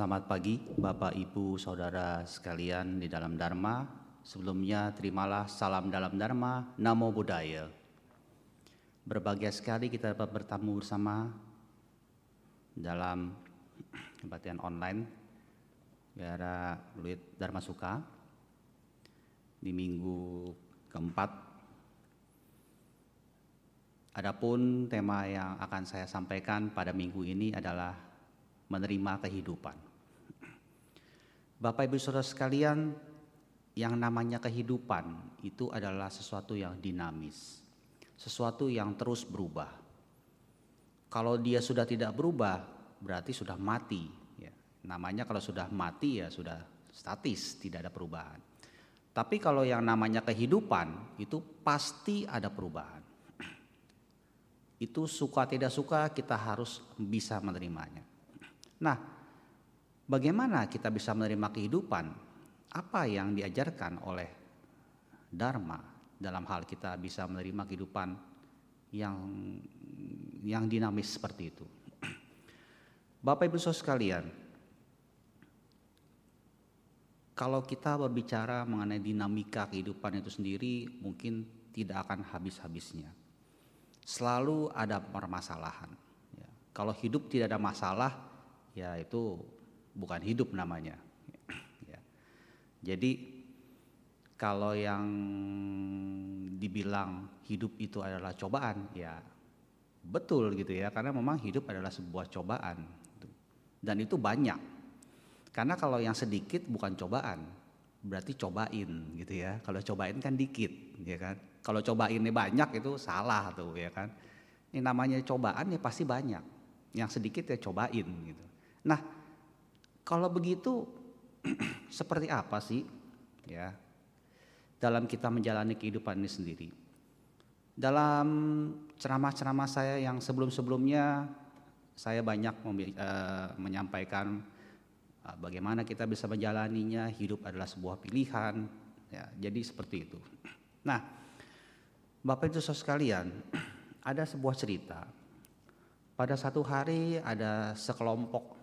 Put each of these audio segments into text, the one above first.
Selamat pagi Bapak Ibu Saudara sekalian di dalam Dharma. Sebelumnya terimalah salam dalam Dharma, Namo Buddhaya. Berbahagia sekali kita dapat bertamu bersama dalam kebaktian online Biara Luit Dharma Suka di minggu keempat. Adapun tema yang akan saya sampaikan pada minggu ini adalah menerima kehidupan. Bapak Ibu Saudara sekalian, yang namanya kehidupan itu adalah sesuatu yang dinamis, sesuatu yang terus berubah. Kalau dia sudah tidak berubah, berarti sudah mati. Ya. Namanya kalau sudah mati ya sudah statis, tidak ada perubahan. Tapi kalau yang namanya kehidupan itu pasti ada perubahan. Itu suka tidak suka kita harus bisa menerimanya. Nah, bagaimana kita bisa menerima kehidupan? Apa yang diajarkan oleh Dharma dalam hal kita bisa menerima kehidupan yang yang dinamis seperti itu? Bapak Ibu Saudara sekalian, kalau kita berbicara mengenai dinamika kehidupan itu sendiri mungkin tidak akan habis-habisnya. Selalu ada permasalahan. Ya. Kalau hidup tidak ada masalah, ya itu bukan hidup namanya. ya. Jadi kalau yang dibilang hidup itu adalah cobaan, ya betul gitu ya, karena memang hidup adalah sebuah cobaan, dan itu banyak. Karena kalau yang sedikit bukan cobaan, berarti cobain gitu ya. Kalau cobain kan dikit, ya kan. Kalau cobainnya banyak itu salah tuh ya kan. Ini namanya cobaan ya pasti banyak. Yang sedikit ya cobain gitu. Nah, kalau begitu seperti apa sih ya dalam kita menjalani kehidupan ini sendiri? Dalam ceramah-ceramah saya yang sebelum-sebelumnya saya banyak uh, menyampaikan uh, bagaimana kita bisa menjalaninya, hidup adalah sebuah pilihan, ya, jadi seperti itu. Nah, Bapak Saudara sekalian, ada sebuah cerita. Pada satu hari ada sekelompok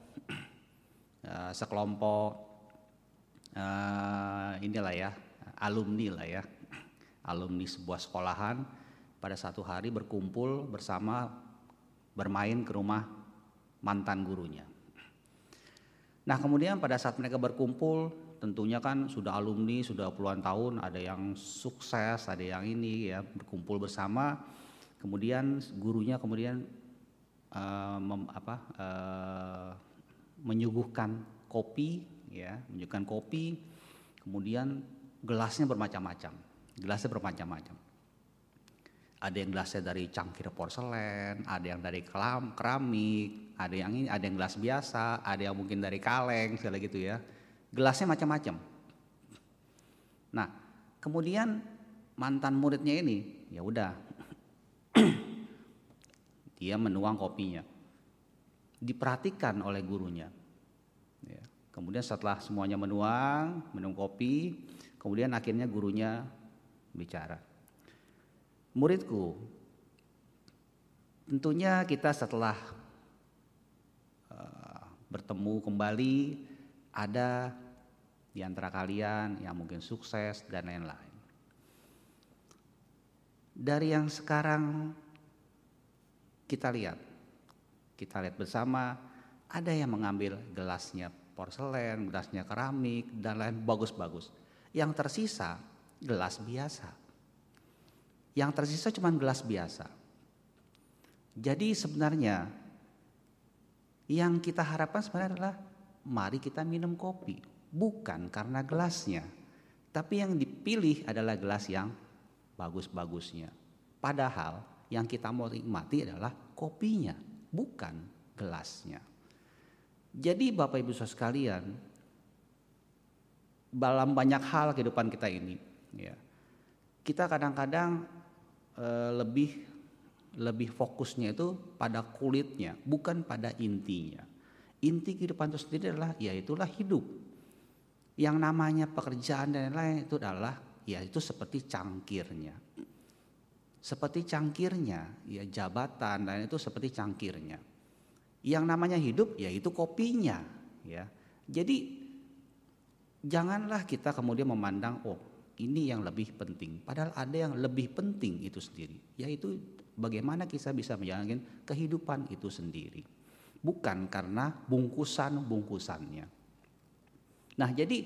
uh, sekelompok uh, inilah ya alumni lah ya alumni sebuah sekolahan pada satu hari berkumpul bersama bermain ke rumah mantan gurunya. Nah kemudian pada saat mereka berkumpul tentunya kan sudah alumni sudah puluhan tahun ada yang sukses ada yang ini ya berkumpul bersama kemudian gurunya kemudian uh, mem, apa uh, menyuguhkan kopi ya menyuguhkan kopi kemudian gelasnya bermacam-macam gelasnya bermacam-macam. Ada yang gelasnya dari cangkir porselen ada yang dari kelam keramik ada yang ini ada yang gelas biasa ada yang mungkin dari kaleng segala gitu ya. Gelasnya macam-macam. Nah kemudian mantan muridnya ini ya udah dia menuang kopinya. Diperhatikan oleh gurunya. Kemudian setelah semuanya menuang, minum kopi, kemudian akhirnya gurunya bicara. Muridku, tentunya kita setelah uh, bertemu kembali ada di antara kalian yang mungkin sukses dan lain-lain. Dari yang sekarang kita lihat kita lihat bersama ada yang mengambil gelasnya porselen, gelasnya keramik dan lain bagus-bagus. Yang tersisa gelas biasa. Yang tersisa cuma gelas biasa. Jadi sebenarnya yang kita harapkan sebenarnya adalah mari kita minum kopi, bukan karena gelasnya. Tapi yang dipilih adalah gelas yang bagus-bagusnya. Padahal yang kita mau nikmati adalah kopinya bukan gelasnya. Jadi Bapak Ibu Saudara sekalian, dalam banyak hal kehidupan kita ini, ya, kita kadang-kadang e, lebih lebih fokusnya itu pada kulitnya, bukan pada intinya. Inti kehidupan itu sendiri adalah ya itulah hidup. Yang namanya pekerjaan dan lain-lain itu adalah ya itu seperti cangkirnya seperti cangkirnya, ya jabatan dan itu seperti cangkirnya. Yang namanya hidup yaitu kopinya, ya. Jadi janganlah kita kemudian memandang oh ini yang lebih penting. Padahal ada yang lebih penting itu sendiri, yaitu bagaimana kita bisa menjalankan kehidupan itu sendiri. Bukan karena bungkusan-bungkusannya. Nah jadi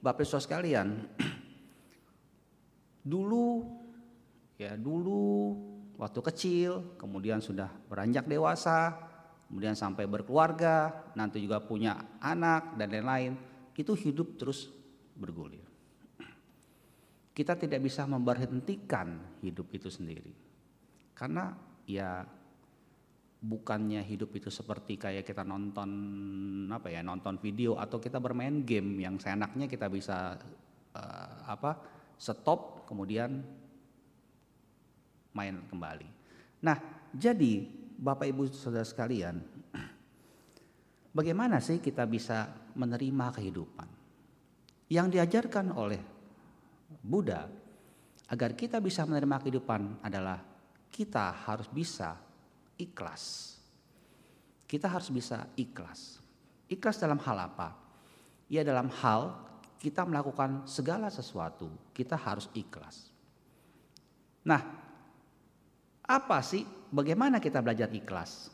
Bapak Ibu sekalian, dulu ya dulu waktu kecil, kemudian sudah beranjak dewasa, kemudian sampai berkeluarga, nanti juga punya anak dan lain-lain, itu hidup terus bergulir. Kita tidak bisa memberhentikan hidup itu sendiri. Karena ya bukannya hidup itu seperti kayak kita nonton apa ya nonton video atau kita bermain game yang seenaknya kita bisa uh, apa stop kemudian main kembali. Nah, jadi Bapak Ibu Saudara sekalian, bagaimana sih kita bisa menerima kehidupan? Yang diajarkan oleh Buddha agar kita bisa menerima kehidupan adalah kita harus bisa ikhlas. Kita harus bisa ikhlas. Ikhlas dalam hal apa? Ya dalam hal kita melakukan segala sesuatu, kita harus ikhlas. Nah, apa sih bagaimana kita belajar ikhlas?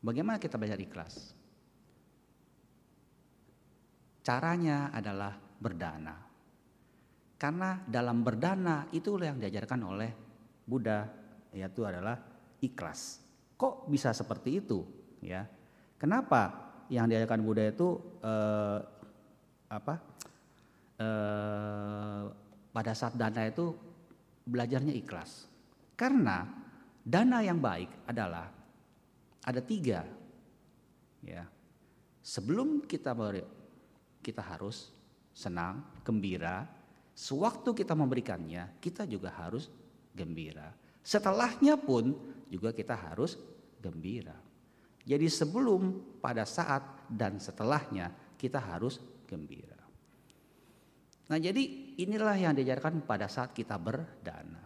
Bagaimana kita belajar ikhlas? Caranya adalah berdana. Karena dalam berdana itulah yang diajarkan oleh Buddha yaitu adalah ikhlas. Kok bisa seperti itu ya? Kenapa yang diajarkan Buddha itu eh, apa? Eh, pada saat dana itu belajarnya ikhlas. Karena dana yang baik adalah ada tiga ya. Sebelum kita ber, kita harus senang, gembira, Sewaktu kita memberikannya, kita juga harus gembira. Setelahnya pun juga kita harus gembira. Jadi sebelum, pada saat, dan setelahnya kita harus gembira. Nah jadi inilah yang diajarkan pada saat kita berdana.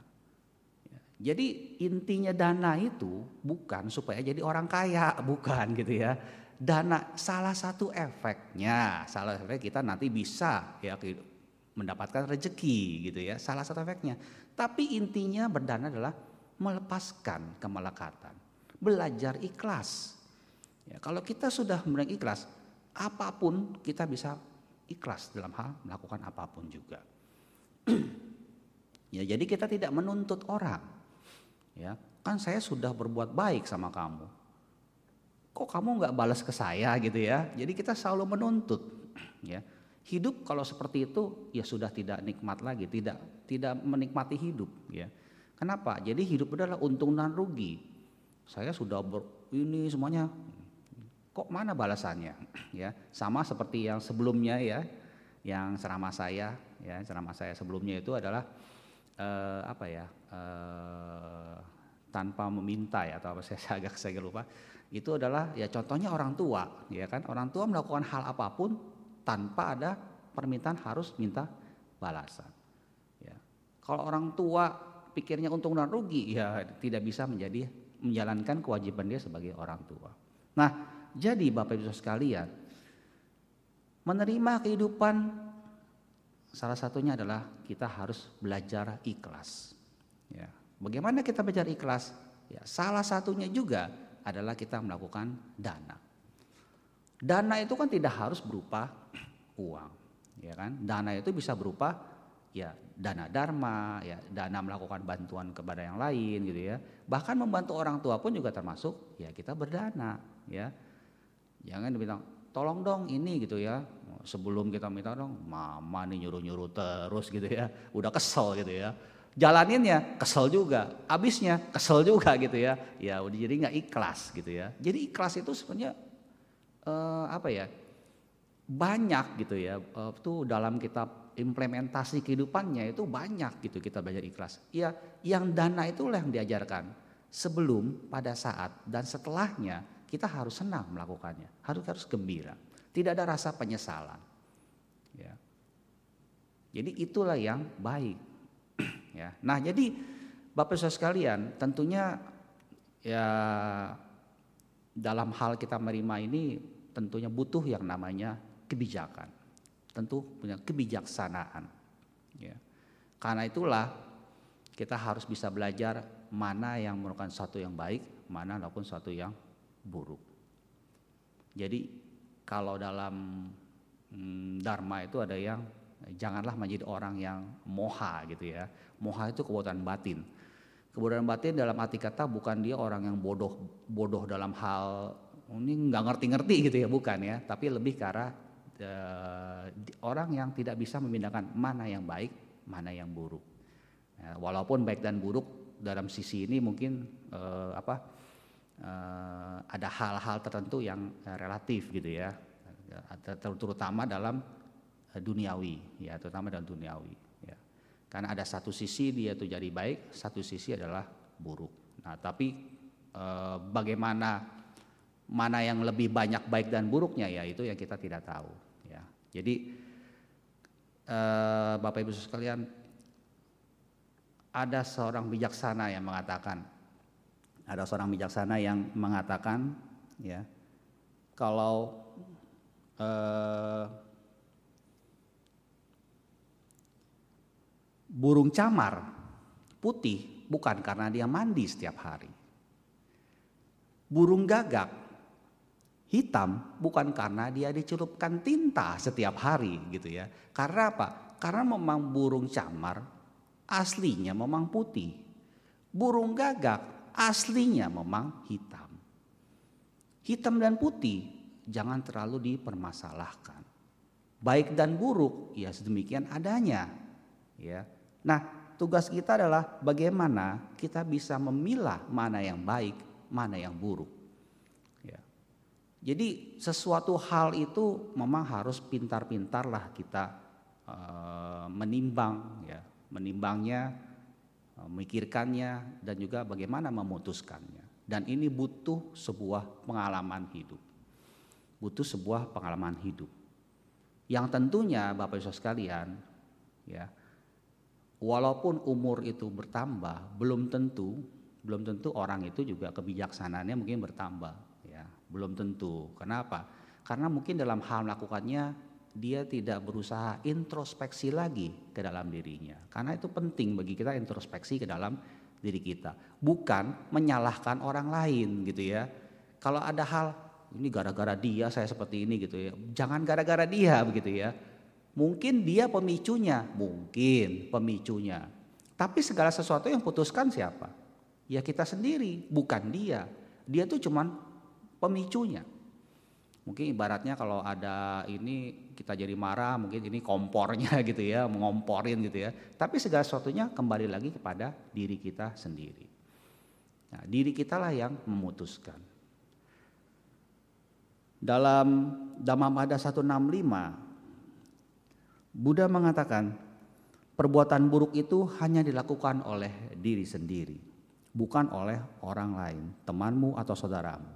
Jadi intinya dana itu bukan supaya jadi orang kaya, bukan gitu ya. Dana salah satu efeknya, salah satu efek kita nanti bisa ya mendapatkan rezeki gitu ya. Salah satu efeknya. Tapi intinya berdana adalah melepaskan kemelekatan, belajar ikhlas. Ya, kalau kita sudah mulai ikhlas, apa pun kita bisa ikhlas dalam hal melakukan apa pun juga. ya, jadi kita tidak menuntut orang. Ya, kan saya sudah berbuat baik sama kamu. Kok kamu nggak balas ke saya gitu ya? Jadi kita selalu menuntut. Ya, Hidup kalau seperti itu ya sudah tidak nikmat lagi, tidak tidak menikmati hidup ya. Kenapa? Jadi hidup adalah untung dan rugi. Saya sudah ber, ini semuanya kok mana balasannya ya. Sama seperti yang sebelumnya ya, yang ceramah saya ya, ceramah saya sebelumnya itu adalah eh, apa ya? Eh, tanpa meminta ya atau apa saya agak saya lupa. Itu adalah ya contohnya orang tua ya kan. Orang tua melakukan hal apa pun tanpa ada permintaan harus minta balasan. Ya. Kalau orang tua pikirnya untung dan rugi, ya tidak bisa menjadi menjalankan kewajiban dia sebagai orang tua. Nah, jadi Bapak Ibu sekalian, menerima kehidupan salah satunya adalah kita harus belajar ikhlas. Ya. Bagaimana kita belajar ikhlas? Ya, salah satunya juga adalah kita melakukan dana. Dana itu kan tidak harus berupa uang, ya kan? Dana itu bisa berupa ya dana dharma, ya dana melakukan bantuan kepada yang lain gitu ya. Bahkan membantu orang tua pun juga termasuk ya kita berdana, ya. Jangan dibilang tolong dong ini gitu ya. Sebelum kita minta dong, mama nih nyuruh-nyuruh terus gitu ya. Udah kesel gitu ya jalaninnya kesel juga, habisnya kesel juga gitu ya. Ya udah jadi nggak ikhlas gitu ya. Jadi ikhlas itu sebenarnya uh, apa ya banyak gitu ya uh, tuh dalam kitab implementasi kehidupannya itu banyak gitu kita belajar ikhlas. Ya yang dana itulah yang diajarkan sebelum, pada saat dan setelahnya kita harus senang melakukannya, harus harus gembira, tidak ada rasa penyesalan. Ya. Jadi itulah yang baik. ya. Nah jadi Bapak Ibu sekalian tentunya ya dalam hal kita menerima ini tentunya butuh yang namanya kebijakan, tentu punya kebijaksanaan. Ya. Karena itulah kita harus bisa belajar mana yang merupakan sesuatu yang baik, mana maupun sesuatu yang buruk. Jadi kalau dalam hmm, dharma itu ada yang janganlah menjadi orang yang moha gitu ya. Moha itu kebodohan batin. Kebodohan batin dalam arti kata bukan dia orang yang bodoh bodoh dalam hal ini nggak ngerti-ngerti gitu ya bukan ya, tapi lebih ke arah uh, orang yang tidak bisa membedakan mana yang baik, mana yang buruk. Ya, walaupun baik dan buruk dalam sisi ini mungkin uh, apa uh, ada hal-hal tertentu yang relatif gitu ya, terutama dalam duniawi ya, terutama dalam duniawi. Ya. Karena ada satu sisi dia itu jadi baik, satu sisi adalah buruk. Nah, tapi uh, bagaimana mana yang lebih banyak baik dan buruknya ya itu yang kita tidak tahu ya jadi eh, bapak ibu sekalian ada seorang bijaksana yang mengatakan ada seorang bijaksana yang mengatakan ya kalau eh, burung camar putih bukan karena dia mandi setiap hari burung gagak hitam bukan karena dia dicelupkan tinta setiap hari gitu ya. Karena apa? Karena memang burung camar aslinya memang putih. Burung gagak aslinya memang hitam. Hitam dan putih jangan terlalu dipermasalahkan. Baik dan buruk ya sedemikian adanya. Ya. Nah, tugas kita adalah bagaimana kita bisa memilah mana yang baik, mana yang buruk. Jadi sesuatu hal itu memang harus pintar-pintarlah kita uh, menimbang ya, menimbangnya, memikirkannya dan juga bagaimana memutuskannya. Dan ini butuh sebuah pengalaman hidup. Butuh sebuah pengalaman hidup. Yang tentunya Bapak Ibu sekalian ya, walaupun umur itu bertambah, belum tentu belum tentu orang itu juga kebijaksanaannya mungkin bertambah belum tentu. Kenapa? Karena mungkin dalam hal melakukannya dia tidak berusaha introspeksi lagi ke dalam dirinya. Karena itu penting bagi kita introspeksi ke dalam diri kita. Bukan menyalahkan orang lain gitu ya. Kalau ada hal ini gara-gara dia saya seperti ini gitu ya. Jangan gara-gara dia begitu ya. Mungkin dia pemicunya, mungkin pemicunya. Tapi segala sesuatu yang putuskan siapa? Ya kita sendiri, bukan dia. Dia tuh cuman pemicunya. Mungkin ibaratnya kalau ada ini kita jadi marah, mungkin ini kompornya gitu ya, mengomporin gitu ya. Tapi segala sesuatunya kembali lagi kepada diri kita sendiri. Nah, diri kita lah yang memutuskan. Dalam Dhammapada 165, Buddha mengatakan, perbuatan buruk itu hanya dilakukan oleh diri sendiri, bukan oleh orang lain, temanmu atau saudaramu.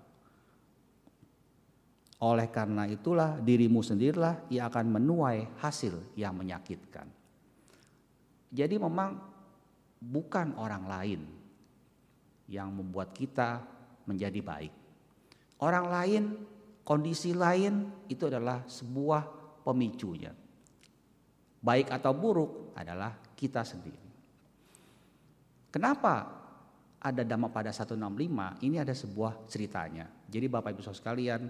Oleh karena itulah dirimu sendirilah yang akan menuai hasil yang menyakitkan. Jadi memang bukan orang lain yang membuat kita menjadi baik. Orang lain, kondisi lain itu adalah sebuah pemicunya. Baik atau buruk adalah kita sendiri. Kenapa ada pada 165? Ini ada sebuah ceritanya. Jadi Bapak Ibu Saudara sekalian,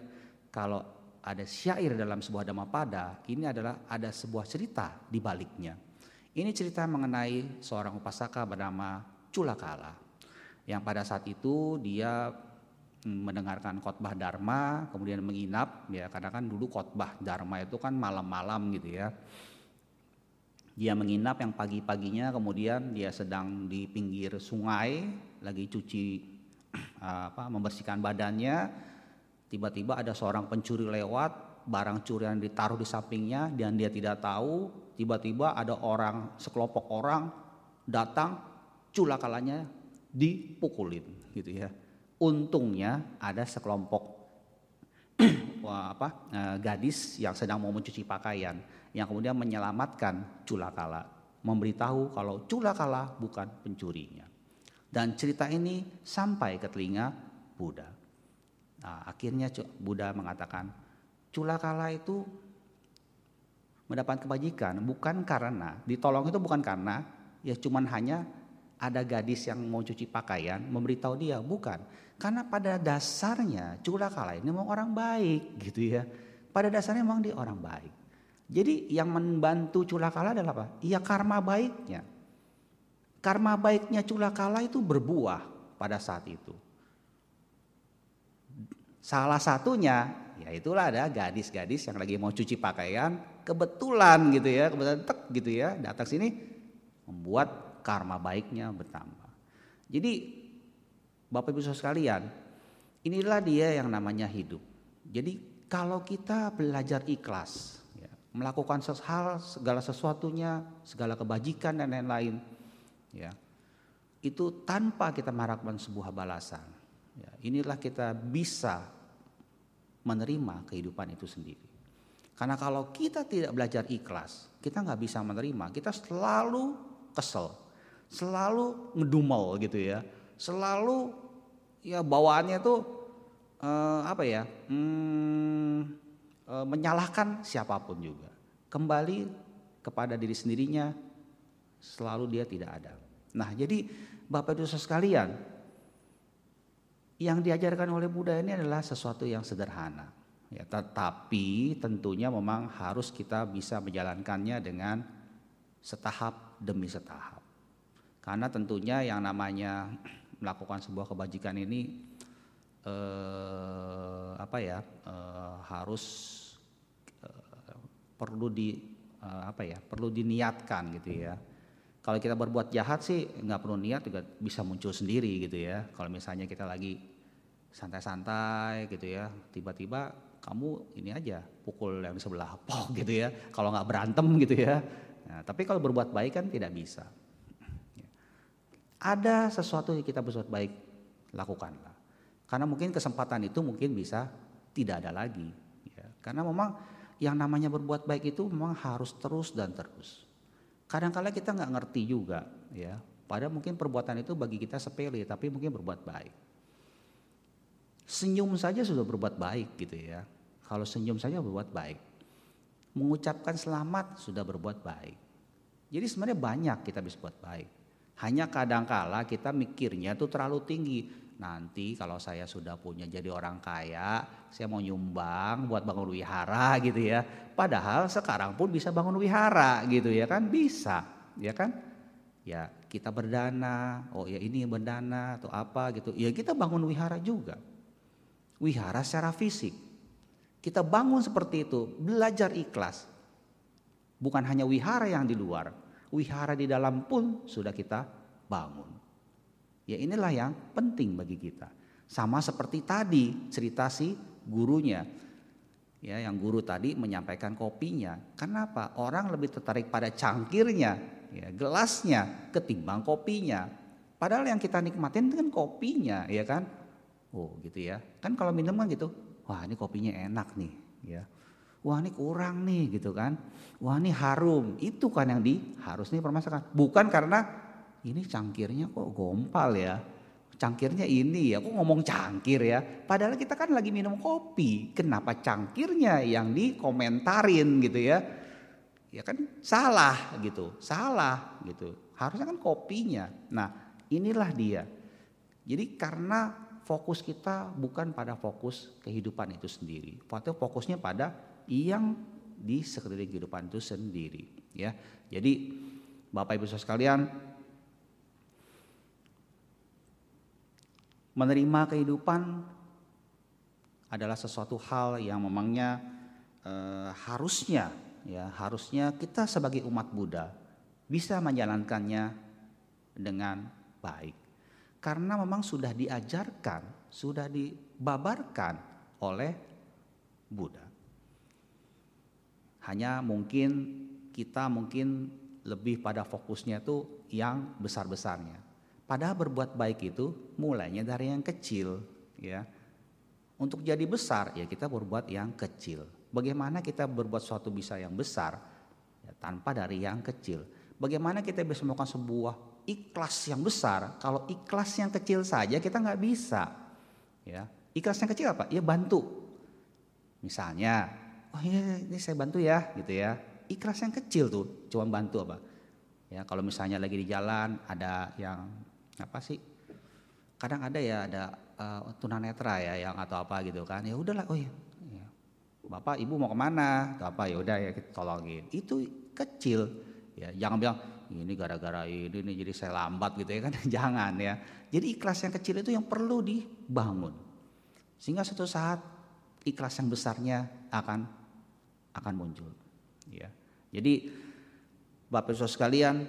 kalau ada syair dalam sebuah dhammapada, ini adalah ada sebuah cerita di baliknya. Ini cerita mengenai seorang upasaka bernama Culakala. Yang pada saat itu dia mm, mendengarkan khotbah dharma, kemudian menginap ya karena kan dulu khotbah dharma itu kan malam-malam gitu ya. Dia menginap yang pagi-paginya kemudian dia sedang di pinggir sungai lagi cuci apa membersihkan badannya Tiba-tiba ada seorang pencuri lewat, barang curian ditaruh di sampingnya dan dia tidak tahu. Tiba-tiba ada orang, sekelompok orang datang, culakalanya dipukulin gitu ya. Untungnya ada sekelompok apa, eh, gadis yang sedang mau mencuci pakaian yang kemudian menyelamatkan culakala, memberitahu kalau culakala bukan pencurinya. Dan cerita ini sampai ke telinga Buddha. Nah, akhirnya Buddha mengatakan, Culakala itu mendapat kebajikan bukan karena ditolong itu bukan karena ya cuman hanya ada gadis yang mau cuci pakaian memberitahu dia bukan karena pada dasarnya Culakala ini memang orang baik gitu ya. Pada dasarnya memang dia orang baik. Jadi yang membantu Culakala adalah apa? Ya karma baiknya. Karma baiknya Culakala itu berbuah pada saat itu. Salah satunya ya itulah ada gadis-gadis yang lagi mau cuci pakaian kebetulan gitu ya kebetulan tek gitu ya datang sini membuat karma baiknya bertambah. Jadi Bapak Ibu Saudara sekalian, inilah dia yang namanya hidup. Jadi kalau kita belajar ikhlas, ya, melakukan hal segala sesuatunya, segala kebajikan dan lain-lain, ya, itu tanpa kita mengharapkan sebuah balasan. Ya, inilah kita bisa menerima kehidupan itu sendiri. Karena kalau kita tidak belajar ikhlas, kita nggak bisa menerima. Kita selalu kesel, selalu ngedumel gitu ya, selalu ya bawaannya tuh eh, apa ya, hmm, eh, menyalahkan siapa pun juga. Kembali kepada diri sendirinya, selalu dia tidak ada. Nah jadi Bapak Ibu sekalian, yang diajarkan oleh Buddha ini adalah sesuatu yang sederhana Ya, tetapi tentunya memang harus kita bisa menjalankannya dengan setahap demi setahap. Karena tentunya yang namanya melakukan sebuah kebajikan ini eh, apa ya eh, harus eh, perlu di eh, apa ya perlu diniatkan gitu ya. Kalau kita berbuat jahat sih nggak perlu niat juga bisa muncul sendiri gitu ya. Kalau misalnya kita lagi santai-santai gitu ya, tiba-tiba kamu ini aja pukul yang sebelah pok gitu ya kalau nggak berantem gitu ya nah, tapi kalau berbuat baik kan tidak bisa ada sesuatu yang kita berbuat baik lakukanlah karena mungkin kesempatan itu mungkin bisa tidak ada lagi ya. karena memang yang namanya berbuat baik itu memang harus terus dan terus kadang-kala kita nggak ngerti juga ya pada mungkin perbuatan itu bagi kita sepele tapi mungkin berbuat baik Senyum saja sudah berbuat baik gitu ya. Kalau senyum saja berbuat baik. Mengucapkan selamat sudah berbuat baik. Jadi sebenarnya banyak kita bisa buat baik. Hanya kadangkala kita mikirnya tuh terlalu tinggi. Nanti kalau saya sudah punya jadi orang kaya, saya mau nyumbang buat bangun wihara gitu ya. Padahal sekarang pun bisa bangun wihara gitu ya kan bisa, ya kan? Ya kita berdana, oh ya ini berdana atau apa gitu. Ya kita bangun wihara juga wihara secara fisik. Kita bangun seperti itu, belajar ikhlas. Bukan hanya wihara yang di luar, wihara di dalam pun sudah kita bangun. Ya inilah yang penting bagi kita. Sama seperti tadi cerita si gurunya. Ya, yang guru tadi menyampaikan kopinya. Kenapa? Orang lebih tertarik pada cangkirnya, ya, gelasnya ketimbang kopinya. Padahal yang kita nikmatin kan kopinya, ya kan? Oh gitu ya. Kan kalau minum kan gitu, wah ini kopinya enak nih ya. Wah ini kurang nih gitu kan. Wah ini harum. Itu kan yang di harus nih permasalahan. Bukan karena ini cangkirnya kok gompal ya. Cangkirnya ini ya, kok ngomong cangkir ya. Padahal kita kan lagi minum kopi. Kenapa cangkirnya yang dikomentarin gitu ya. Ya kan salah gitu, salah gitu. Harusnya kan kopinya. Nah inilah dia. Jadi karena fokus kita bukan pada fokus kehidupan itu sendiri. Fokusnya pada yang di sekeliling kehidupan itu sendiri. Ya, jadi Bapak Ibu sekalian, menerima kehidupan adalah sesuatu hal yang memangnya eh, harusnya ya harusnya kita sebagai umat Buddha bisa menjalankannya dengan baik karena memang sudah diajarkan, sudah dibabarkan oleh Buddha. Hanya mungkin kita mungkin lebih pada fokusnya itu yang besar-besarnya. Padahal berbuat baik itu mulainya dari yang kecil, ya. Untuk jadi besar ya kita berbuat yang kecil. Bagaimana kita berbuat suatu bisa yang besar ya, tanpa dari yang kecil? Bagaimana kita bisa melakukan sebuah ikhlas yang besar, kalau ikhlas yang kecil saja kita nggak bisa. Ya, ikhlas yang kecil apa? Ya bantu. Misalnya, oh iya ini saya bantu ya, gitu ya. ikhlas yang kecil tuh, cuma bantu apa? Ya, kalau misalnya lagi di jalan ada yang apa sih? Kadang ada ya ada uh, tunanetra ya yang atau apa gitu kan. Ya udahlah, oh ya, ya. Bapak Ibu mau ke mana? Atau apa ya udah ya tolongin. Itu kecil. Ya, jangan bilang ini gara-gara ini, ini jadi saya lambat gitu ya kan. jangan ya. Jadi ikhlas yang kecil itu yang perlu dibangun. Sehingga suatu saat ikhlas yang besarnya akan akan muncul. Ya. Jadi Bapak Ibu sekalian,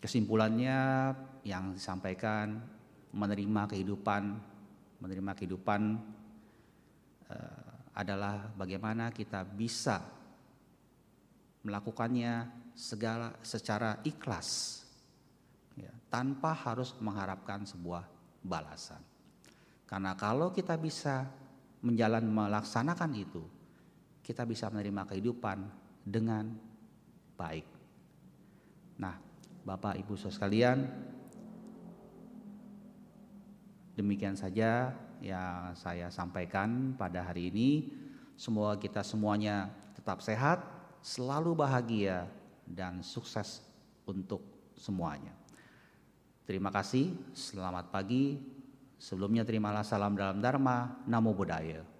kesimpulannya yang disampaikan menerima kehidupan, menerima kehidupan uh, adalah bagaimana kita bisa melakukannya segala secara ikhlas, ya, tanpa harus mengharapkan sebuah balasan. Karena kalau kita bisa menjalan melaksanakan itu, kita bisa menerima kehidupan dengan baik. Nah, Bapak Ibu Saudara sekalian, demikian saja yang saya sampaikan pada hari ini. Semoga kita semuanya tetap sehat, selalu bahagia dan sukses untuk semuanya. Terima kasih, selamat pagi, Sebelumnya terimalah salam dalam Dharma, Namo Buddhaya.